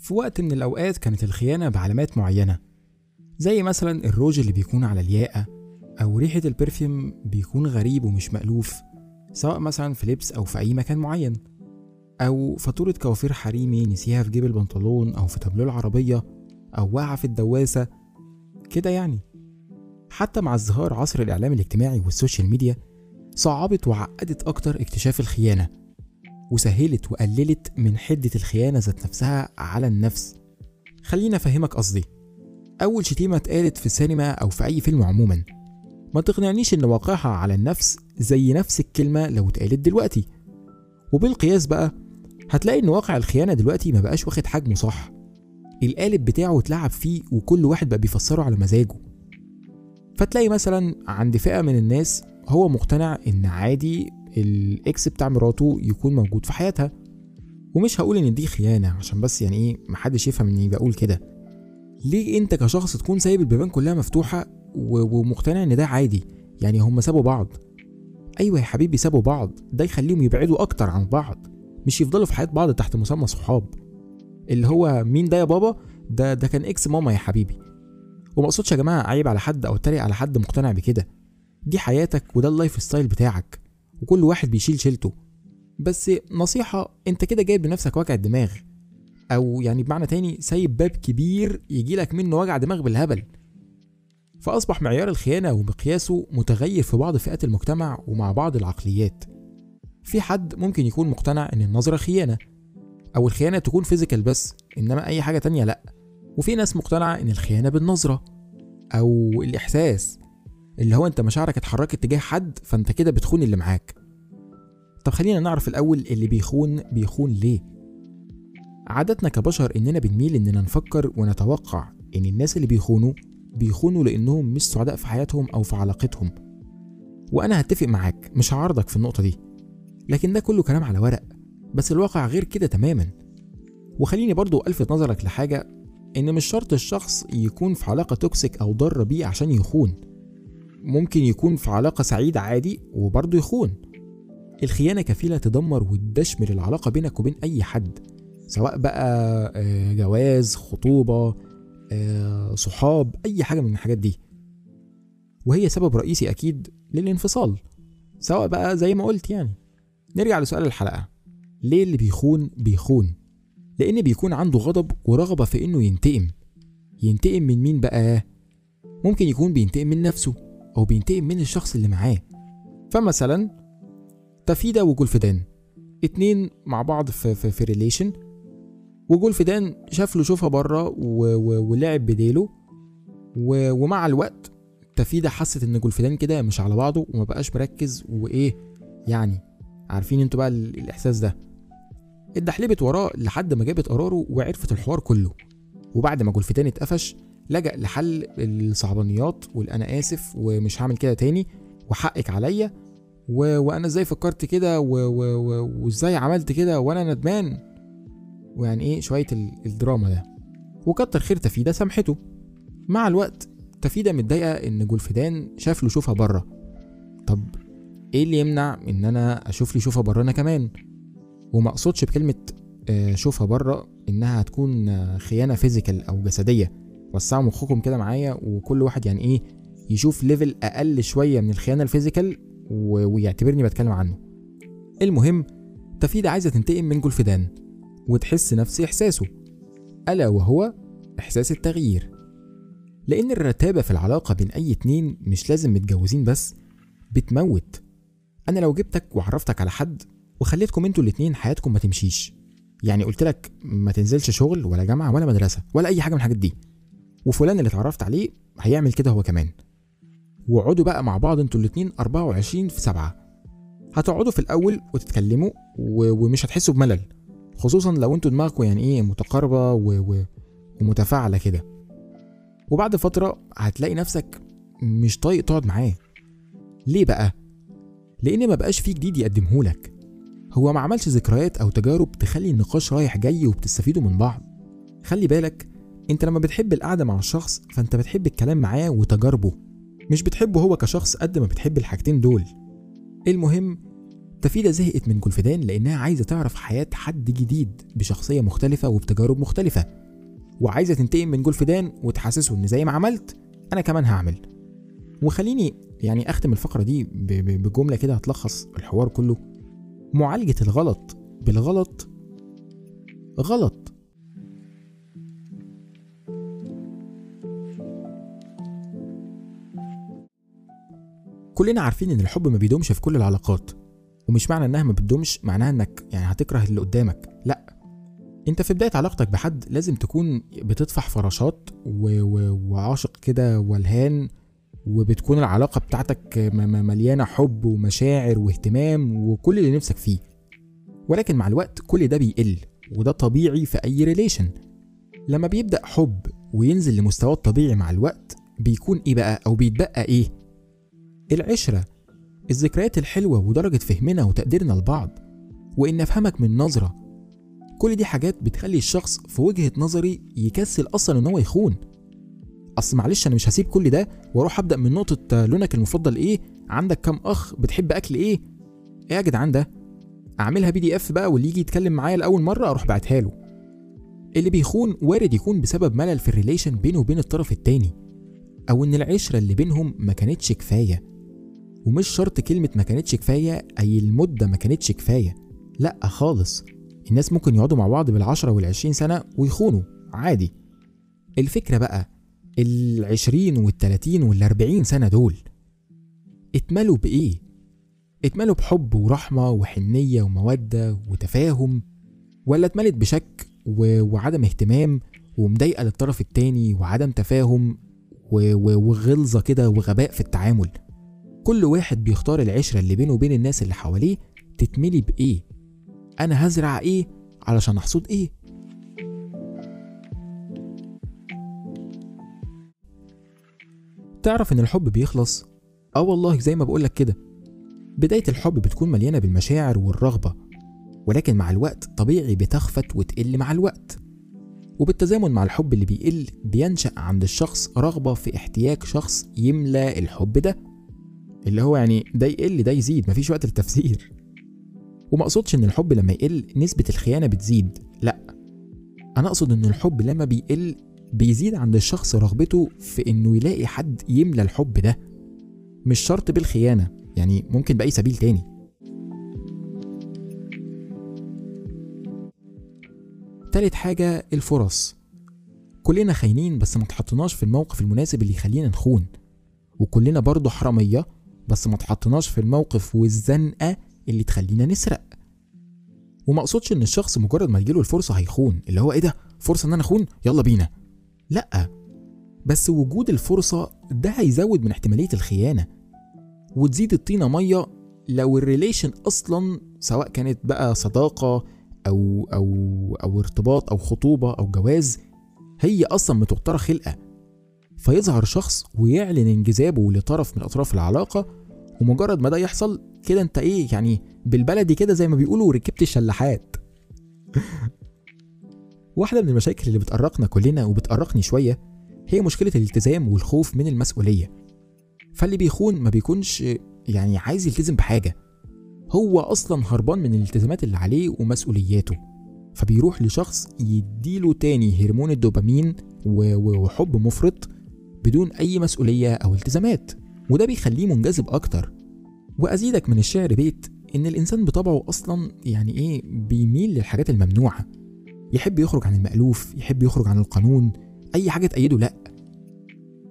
في وقت من الأوقات كانت الخيانة بعلامات معينة زي مثلا الروج اللي بيكون على الياقة أو ريحة ال perfume بيكون غريب ومش مألوف سواء مثلا في لبس أو في أي مكان معين. أو فاتورة كوافير حريمي نسيها في جيب البنطلون أو في تابلو العربية أو واقعة في الدواسة كده يعني. حتى مع ازدهار عصر الإعلام الاجتماعي وال social media صعبت وعقدت أكتر اكتشاف الخيانة. وسهلت وقللت من حدة الخيانة ذات نفسها على النفس. خلينا أفهمك قصدي. أول شتيمة اتقالت في السينما أو في أي فيلم عموما. ما تقنعنيش إن واقعها على النفس زي نفس الكلمة لو اتقالت دلوقتي. وبالقياس بقى هتلاقي إن واقع الخيانة دلوقتي ما بقاش واخد حجمه صح. القالب بتاعه اتلعب فيه وكل واحد بقى بيفسره على مزاجه. فتلاقي مثلا عند فئة من الناس هو مقتنع إن عادي ال ex بتاع مراته يكون موجود في حياتها. ومش هقول إن دي خيانة عشان بس يعني إيه محدش يفهم إني بقول كده. ليه أنت كشخص تكون سايب البيبان كلها مفتوحة و- ومقتنع إن ده عادي؟ يعني هم سابوا بعض. أيوة يا حبيبي سابوا بعض. ده يخليهم يبعدوا أكتر عن بعض. مش يفضلوا في حياة بعض تحت مسمى صحاب. اللي هو مين ده يا بابا؟ ده ده كان ex ماما يا حبيبي. وما أقصدش يا جماعة عيب على حد أو اتريق على حد مقتنع بكده. دي حياتك وده ال lifestyle بتاعك. وكل واحد بيشيل شيلته. بس نصيحة انت كده جايب لنفسك وجع الدماغ. أو يعني بمعنى تاني سايب باب كبير يجيلك منه وجع دماغ بالهبل. فأصبح معيار الخيانة ومقياسه متغير في بعض فئات المجتمع ومع بعض العقليات. في حد ممكن يكون مقتنع إن النظرة خيانة أو الخيانة تكون physical بس إنما أي حاجة تانية لأ. وفي ناس مقتنعة إن الخيانة بالنظرة أو الإحساس. اللي هو انت مشاعرك اتحركت تجاه حد فانت كده بتخون اللي معاك. طب خلينا نعرف الأول اللي بيخون بيخون ليه؟ عادتنا كبشر إننا بنميل إننا نفكر ونتوقع إن الناس اللي بيخونوا بيخونوا لأنهم مش سعداء في حياتهم أو في علاقتهم. وأنا هتفق معاك مش هعارضك في النقطة دي. لكن ده كله كلام على ورق. بس الواقع غير كده تماما. وخليني برضو ألفت نظرك لحاجة إن مش شرط الشخص يكون في علاقة توكسيك أو ضارة بيه عشان يخون. ممكن يكون في علاقة سعيدة عادي وبرضه يخون. الخيانة كفيلة تدمر وتدشمل العلاقة بينك وبين أي حد سواء بقى آه، جواز خطوبة آه، صحاب أي حاجة من الحاجات دي. وهي سبب رئيسي أكيد للانفصال سواء بقى زي ما قلت يعني. نرجع لسؤال الحلقة ليه اللي بيخون بيخون؟ لأن بيكون عنده غضب ورغبة في إنه ينتقم. ينتقم من مين بقى؟ ممكن يكون بينتقم من نفسه. أو بينتقم من الشخص اللي معاه. فمثلا تفيدة وجولفدان. اتنين مع بعض في في, في ريليشن وجولفدان شاف له شوفها بره ولعب بديله. ومع الوقت تفيدة حست إن جولفدان كده مش على بعضه وما بقاش مركز وإيه يعني عارفين أنتوا بقى ال- الإحساس ده. اتدحلبت وراه لحد ما جابت قراره وعرفت الحوار كله. وبعد ما جولفتان اتقفش لجأ لحل الصعبانيات والانا آسف ومش هعمل كده تاني وحقك عليا و... وأنا إزاي فكرت كده و... و... و... وإزاي عملت كده وأنا ندمان؟ ويعني شوية ال... الدراما ده. وكتر خير تفيدة سامحته. مع الوقت تفيدة متضايقة إن جولفدان شاف له شوفها بره طب إيه اللي يمنع إن أنا أشوف لي شوفها بره أنا كمان؟ وما أقصدش بكلمة آه، شوفها بره إنها هتكون آه، خيانة physical أو جسدية. وسعوا مخكم كده معايا وكل واحد يعني إيه يشوف level أقل شوية من الخيانة ال physical ويعتبرني بتكلم عنه. المهم تفيدة عايزة تنتقم من جولفدان وتحس نفس إحساسه ألا وهو إحساس التغيير. لأن الرتابة في العلاقة بين أي اتنين مش لازم متجوزين بس بتموت. أنا لو جبتك وعرفتك على حد وخليتكم أنتوا الاتنين حياتكم ما تمشيش. يعني قلت لك ما تنزلش شغل ولا جامعة ولا مدرسة ولا أي حاجة من الحاجات دي. وفلان اللي اتعرفت عليه هيعمل كده هو كمان. وقعدوا بقى مع بعض أنتوا الاتنين 24 في 7 هتقعدوا في الأول وتتكلموا. ومش هتحسوا بملل. خصوصا لو أنتوا دماغكم يعني إيه متقاربة و... و... ومتفاعلة كده. وبعد فترة هتلاقي نفسك مش طايق تقعد معاه. ليه بقى؟ لأن ما بقاش فيه جديد يقدمهولك هو ما عملش ذكريات أو تجارب تخلي النقاش رايح جاي وبتستفيدوا من بعض. خلي بالك انت لما بتحب القعدة مع الشخص فانت بتحب الكلام معاه وتجاربه. مش بتحبه هو كشخص قد ما بتحب الحاجتين دول. المهم تفيدة زهقت من جولفدان لأنها عايزة تعرف حياة حد جديد بشخصية مختلفة وبتجارب مختلفة. وعايزة تنتقم من جولفدان وتحسسه إن زي ما عملت أنا كمان هعمل. وخليني يعني أختم الفقرة دي بجملة كده هتلخص الحوار كله. معالجة الغلط بالغلط غلط كلنا عارفين إن الحب ما بيدومش في كل العلاقات ومش معنى إنها ما بتدومش معناها إنك يعني هتكره اللي قدامك لأ. أنت في بداية علاقتك بحد لازم تكون بتطفح فراشات و... و... وعاشق كده ولهان وبتكون العلاقة بتاعتك م... مليانة حب ومشاعر واهتمام وكل اللي نفسك فيه. ولكن مع الوقت كل ده بيقل وده طبيعي في أي ريليشن لما بيبدأ حب وينزل لمستواه الطبيعي مع الوقت بيكون إيه بقى؟ أو بيتبقى إيه؟ العشرة. الذكريات الحلوة ودرجة فهمنا وتقديرنا لبعض وإن أفهمك من نظرة. كل دي حاجات بتخلي الشخص في وجهة نظري يكسل أصلا إن هو يخون. أصل معلش أنا مش هسيب كل ده وأروح أبدأ من نقطة لونك المفضل إيه؟ عندك كام أخ بتحب أكل إيه؟ إيه يا جدعان ده؟ أعملها PDF بقى واللي يجي يتكلم معايا لأول مرة أروح بعتها له. اللي بيخون وارد يكون بسبب ملل في ال relation بينه وبين الطرف التاني أو إن العشرة اللي بينهم ما كانتش كفاية. ومش شرط كلمة ما كانتش كفاية أي المدة ما كانتش كفاية. لأ خالص. الناس ممكن يقعدوا مع بعض بالعشرة والعشرين سنة ويخونوا عادي. الفكرة بقى العشرين والتلاتين والأربعين سنة دول اتملوا بإيه؟ اتملوا بحب ورحمة وحنية ومودة وتفاهم ولا اتملت بشك و... وعدم اهتمام ومضايقة للطرف التاني وعدم تفاهم و... و... وغلظة كده وغباء في التعامل؟ كل واحد بيختار العشرة اللي بينه وبين الناس اللي حواليه تتملي بإيه. أنا هزرع إيه؟ علشان أحصد إيه؟ تعرف إن الحب بيخلص؟ آه والله زي ما بقولك كده. بداية الحب بتكون مليانة بالمشاعر والرغبة ولكن مع الوقت طبيعي بتخفت وتقل مع الوقت. وبالتزامن مع الحب اللي بيقل بينشأ عند الشخص رغبة في احتياج شخص يملى الحب ده. اللي هو يعني ده يقل ده يزيد مفيش وقت للتفسير. وما أقصدش إن الحب لما يقل نسبة الخيانة بتزيد لأ. أنا أقصد إن الحب لما بيقل بيزيد عند الشخص رغبته في إنه يلاقي حد يملى الحب ده. مش شرط بالخيانة يعني ممكن بأي سبيل تاني. تالت حاجة الفرص. كلنا خاينين بس ما في الموقف المناسب اللي يخلينا نخون. وكلنا برضه حرامية بس ما تحطناش في الموقف والزنقة اللي تخلينا نسرق. وما أقصدش إن الشخص مجرد ما يجيله الفرصة هيخون اللي هو إيه ده؟ فرصة إن أنا أخون؟ يلا بينا. لأ. بس وجود الفرصة ده هيزود من احتمالية الخيانة. وتزيد الطينة مية لو الريليشن أصلا سواء كانت بقى صداقة أو أو أو ارتباط أو خطوبة أو جواز هي أصلا متوترة خلقة. فيظهر شخص ويعلن انجذابه لطرف من أطراف العلاقة ومجرد ما ده يحصل كده انت إيه يعني بالبلدي كده زي ما بيقولوا ركبت الشلاحات. واحدة من المشاكل اللي بتقرقنا كلنا وبتقرقني شوية هي مشكلة الالتزام والخوف من المسؤولية. فاللي بيخون ما بيكونش يعني عايز يلتزم بحاجة. هو أصلا هربان من الالتزامات اللي عليه ومسؤولياته. فبيروح لشخص يديله تاني هرمون الدوبامين وحب مفرط بدون أي مسؤولية أو التزامات. وده بيخليه منجذب أكتر. وأزيدك من الشعر بيت إن الإنسان بطبعه أصلا يعني إيه بيميل للحاجات الممنوعة. يحب يخرج عن المألوف يحب يخرج عن القانون أي حاجة تأيده لأ.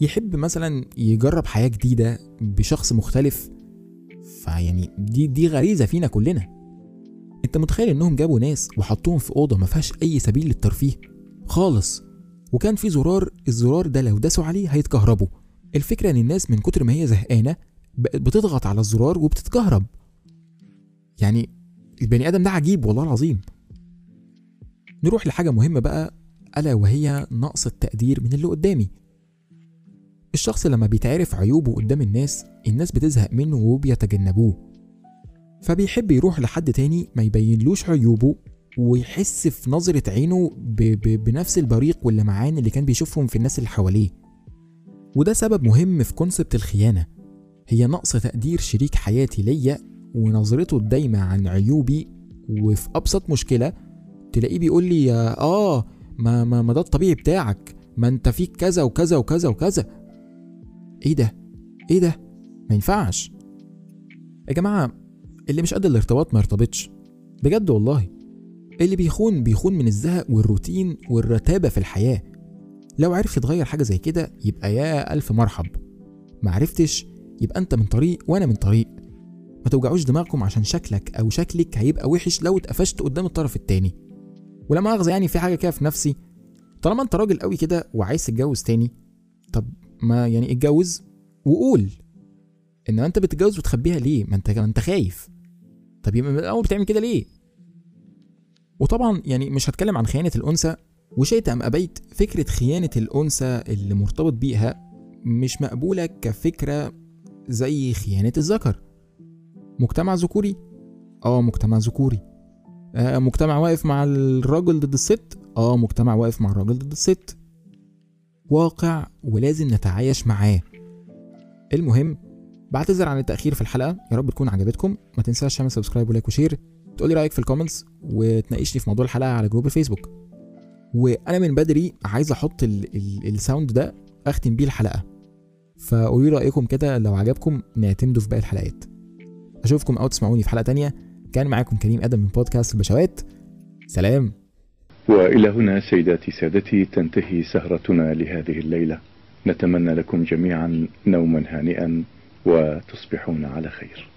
يحب مثلا يجرب حياة جديدة بشخص مختلف فيعني دي دي غريزة فينا كلنا. أنت متخيل إنهم جابوا ناس وحطوهم في أوضة ما فيهاش أي سبيل للترفيه؟ خالص. وكان في زرار الزرار ده لو داسوا عليه هيتكهربوا. الفكرة إن الناس من كتر ما هي زهقانة بقت بتضغط على الزرار وبتتكهرب يعني البني آدم ده عجيب والله العظيم. نروح لحاجة مهمة بقى ألا وهي نقص التقدير من اللي قدامي. الشخص لما بيتعرف عيوبه قدام الناس الناس بتزهق منه وبيتجنبوه. فبيحب يروح لحد تاني ما يبينلوش عيوبه ويحس في نظرة عينه ب ب بنفس البريق واللمعان اللي كان بيشوفهم في الناس اللي حواليه. وده سبب مهم في كونسبت الخيانة. هي نقص تقدير شريك حياتي ليا ونظرته الدايمة عن عيوبي وفي أبسط مشكلة تلاقيه بيقول لي آه ما, ما, ما ده الطبيعي بتاعك ما أنت فيك كذا وكذا وكذا وكذا. إيه ده؟ إيه ده؟ ما ينفعش. يا جماعة اللي مش قد الارتباط ما يرتبطش. بجد والله. اللي بيخون بيخون من الزهق والروتين والرتابة في الحياة. لو عرف يتغير حاجة زي كده يبقى يا ألف مرحب. معرفتش يبقى أنت من طريق وأنا من طريق. ما توجعوش دماغكم عشان شكلك أو شكلك هيبقى وحش لو اتقفشت قدام الطرف التاني. ولا مؤاخذة يعني في حاجة كده في نفسي. طالما أنت راجل قوي كده وعايز تتجوز تاني طب ما يعني اتجوز وقول. إنما أنت بتتجوز وتخبيها ليه؟ ما أنت ما أنت خايف. طب يبقى من الأول بتعمل كده ليه؟ وطبعا يعني مش هتكلم عن خيانة الأنثى. وشئت أم أبيت فكرة خيانة الأنثى اللي مرتبط بيها مش مقبولة كفكرة زي خيانة الذكر. مجتمع ذكوري؟ آه مجتمع ذكوري. آه مجتمع واقف مع الراجل ضد الست؟ آه مجتمع واقف مع الراجل ضد الست. واقع ولازم نتعايش معاه. المهم بعتذر عن التأخير في الحلقة. يا رب تكون عجبتكم. ما تنساش تعمل subscribe و like و share. تقولي رأيك في ال comments وتناقشني في موضوع الحلقة على group الفيسبوك. وأنا من بدري عايز أحط ال ال الساوند ده أختم بيه الحلقة. فقولوا رأيكم كده لو عجبكم نعتمده في باقي الحلقات. أشوفكم أو تسمعوني في حلقة تانية. كان معاكم كريم أدم من بودكاست البشوات. سلام. وإلى هنا سيداتي سادتي تنتهي سهرتنا لهذه الليلة. نتمنى لكم جميعا نوما هانئا وتصبحون على خير.